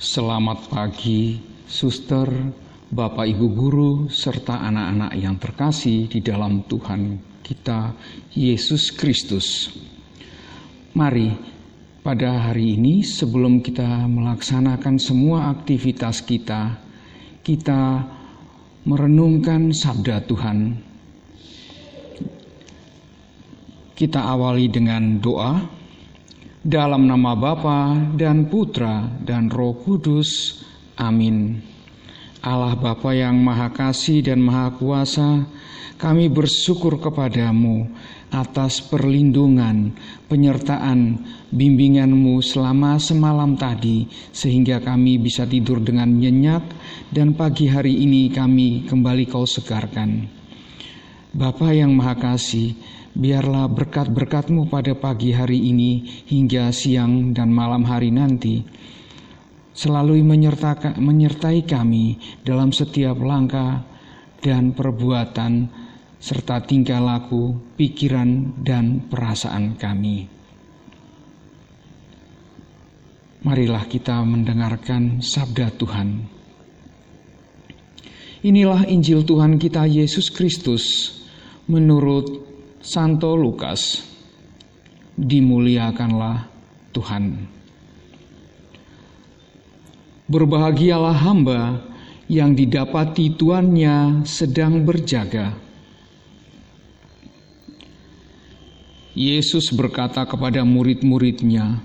Selamat pagi, suster, bapak, ibu guru, serta anak-anak yang terkasih di dalam Tuhan kita, Yesus Kristus. Mari, pada hari ini, sebelum kita melaksanakan semua aktivitas kita, kita merenungkan sabda Tuhan. Kita awali dengan doa dalam nama Bapa dan Putra dan Roh Kudus. Amin. Allah Bapa yang Maha Kasih dan Maha Kuasa, kami bersyukur kepadamu atas perlindungan, penyertaan, bimbinganmu selama semalam tadi, sehingga kami bisa tidur dengan nyenyak dan pagi hari ini kami kembali kau segarkan. Bapa yang Maha Kasih, biarlah berkat-berkatmu pada pagi hari ini hingga siang dan malam hari nanti selalu menyertai kami dalam setiap langkah dan perbuatan serta tingkah laku, pikiran, dan perasaan kami. Marilah kita mendengarkan sabda Tuhan. Inilah Injil Tuhan kita Yesus Kristus menurut Santo Lukas, dimuliakanlah Tuhan. Berbahagialah hamba yang didapati tuannya sedang berjaga. Yesus berkata kepada murid-muridnya,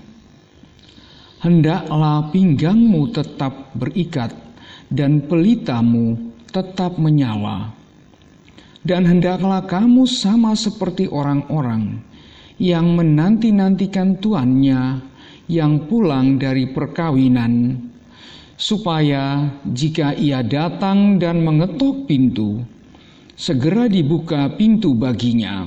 "Hendaklah pinggangmu tetap berikat dan pelitamu tetap menyala." Dan hendaklah kamu sama seperti orang-orang yang menanti-nantikan tuannya yang pulang dari perkawinan, supaya jika ia datang dan mengetuk pintu, segera dibuka pintu baginya.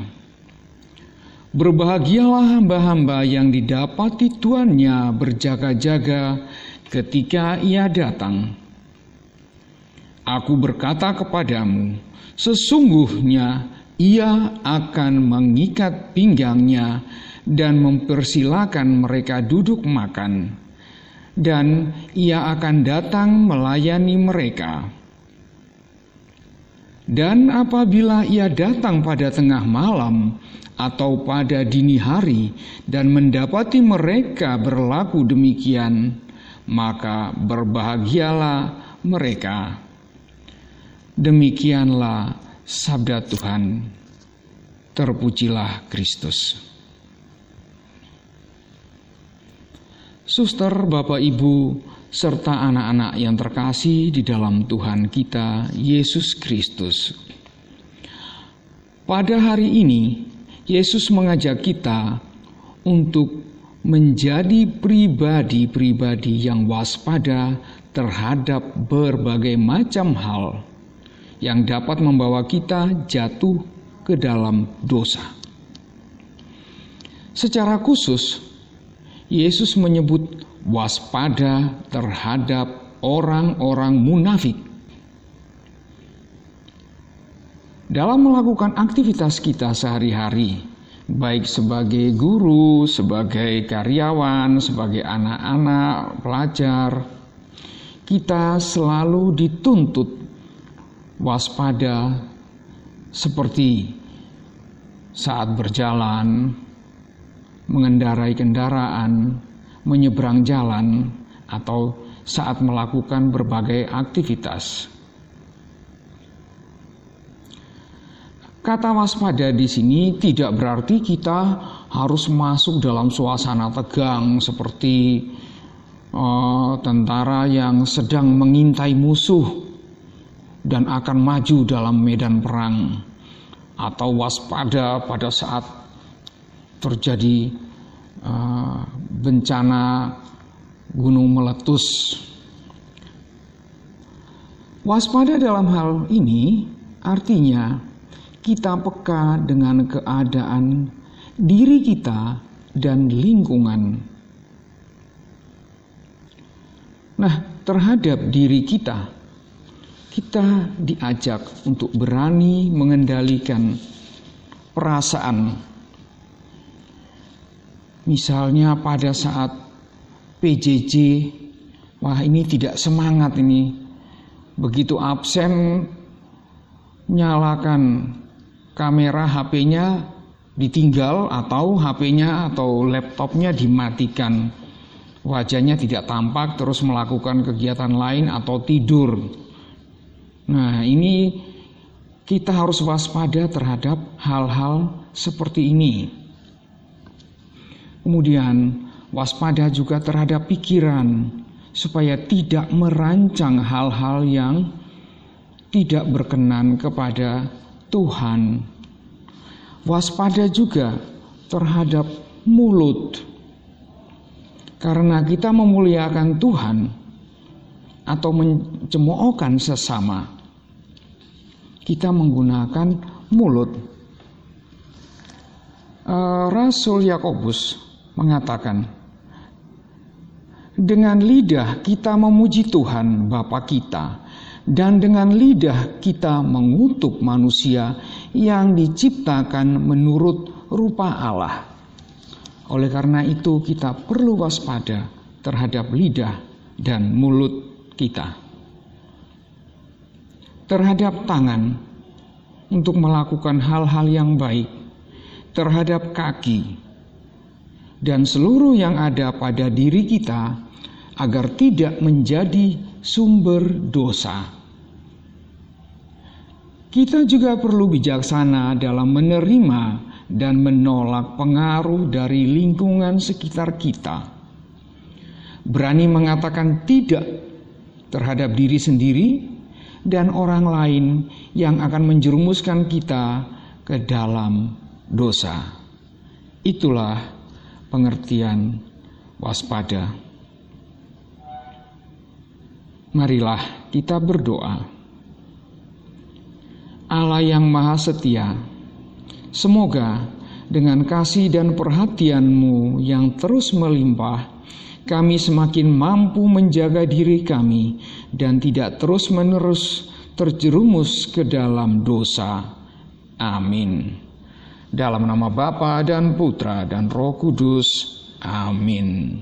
Berbahagialah hamba-hamba yang didapati tuannya berjaga-jaga ketika ia datang. Aku berkata kepadamu, Sesungguhnya ia akan mengikat pinggangnya dan mempersilahkan mereka duduk makan, dan ia akan datang melayani mereka. Dan apabila ia datang pada tengah malam atau pada dini hari dan mendapati mereka berlaku demikian, maka berbahagialah mereka. Demikianlah sabda Tuhan. Terpujilah Kristus. Suster, Bapak, Ibu, serta anak-anak yang terkasih di dalam Tuhan kita, Yesus Kristus. Pada hari ini, Yesus mengajak kita untuk menjadi pribadi-pribadi yang waspada terhadap berbagai macam hal yang dapat membawa kita jatuh ke dalam dosa. Secara khusus, Yesus menyebut waspada terhadap orang-orang munafik. Dalam melakukan aktivitas kita sehari-hari, baik sebagai guru, sebagai karyawan, sebagai anak-anak, pelajar, kita selalu dituntut waspada seperti saat berjalan, mengendarai kendaraan, menyeberang jalan, atau saat melakukan berbagai aktivitas. Kata waspada di sini tidak berarti kita harus masuk dalam suasana tegang seperti uh, tentara yang sedang mengintai musuh dan akan maju dalam medan perang atau waspada pada saat terjadi uh, bencana gunung meletus. Waspada dalam hal ini artinya kita peka dengan keadaan diri kita dan lingkungan. Nah, terhadap diri kita, kita diajak untuk berani mengendalikan perasaan. Misalnya pada saat PJJ wah ini tidak semangat ini. Begitu absen nyalakan kamera HP-nya ditinggal atau HP-nya atau laptopnya dimatikan. Wajahnya tidak tampak terus melakukan kegiatan lain atau tidur. Nah, ini kita harus waspada terhadap hal-hal seperti ini. Kemudian waspada juga terhadap pikiran supaya tidak merancang hal-hal yang tidak berkenan kepada Tuhan. Waspada juga terhadap mulut. Karena kita memuliakan Tuhan atau mencemoohkan sesama, kita menggunakan mulut. Eh, Rasul Yakobus mengatakan, dengan lidah kita memuji Tuhan Bapa kita dan dengan lidah kita mengutuk manusia yang diciptakan menurut rupa Allah. Oleh karena itu kita perlu waspada terhadap lidah dan mulut kita. Terhadap tangan untuk melakukan hal-hal yang baik, terhadap kaki dan seluruh yang ada pada diri kita agar tidak menjadi sumber dosa. Kita juga perlu bijaksana dalam menerima dan menolak pengaruh dari lingkungan sekitar kita. Berani mengatakan tidak terhadap diri sendiri dan orang lain yang akan menjerumuskan kita ke dalam dosa. Itulah pengertian waspada. Marilah kita berdoa. Allah yang Maha Setia, semoga dengan kasih dan perhatianmu yang terus melimpah, kami semakin mampu menjaga diri kami dan tidak terus-menerus terjerumus ke dalam dosa. Amin. Dalam nama Bapa dan Putra dan Roh Kudus. Amin.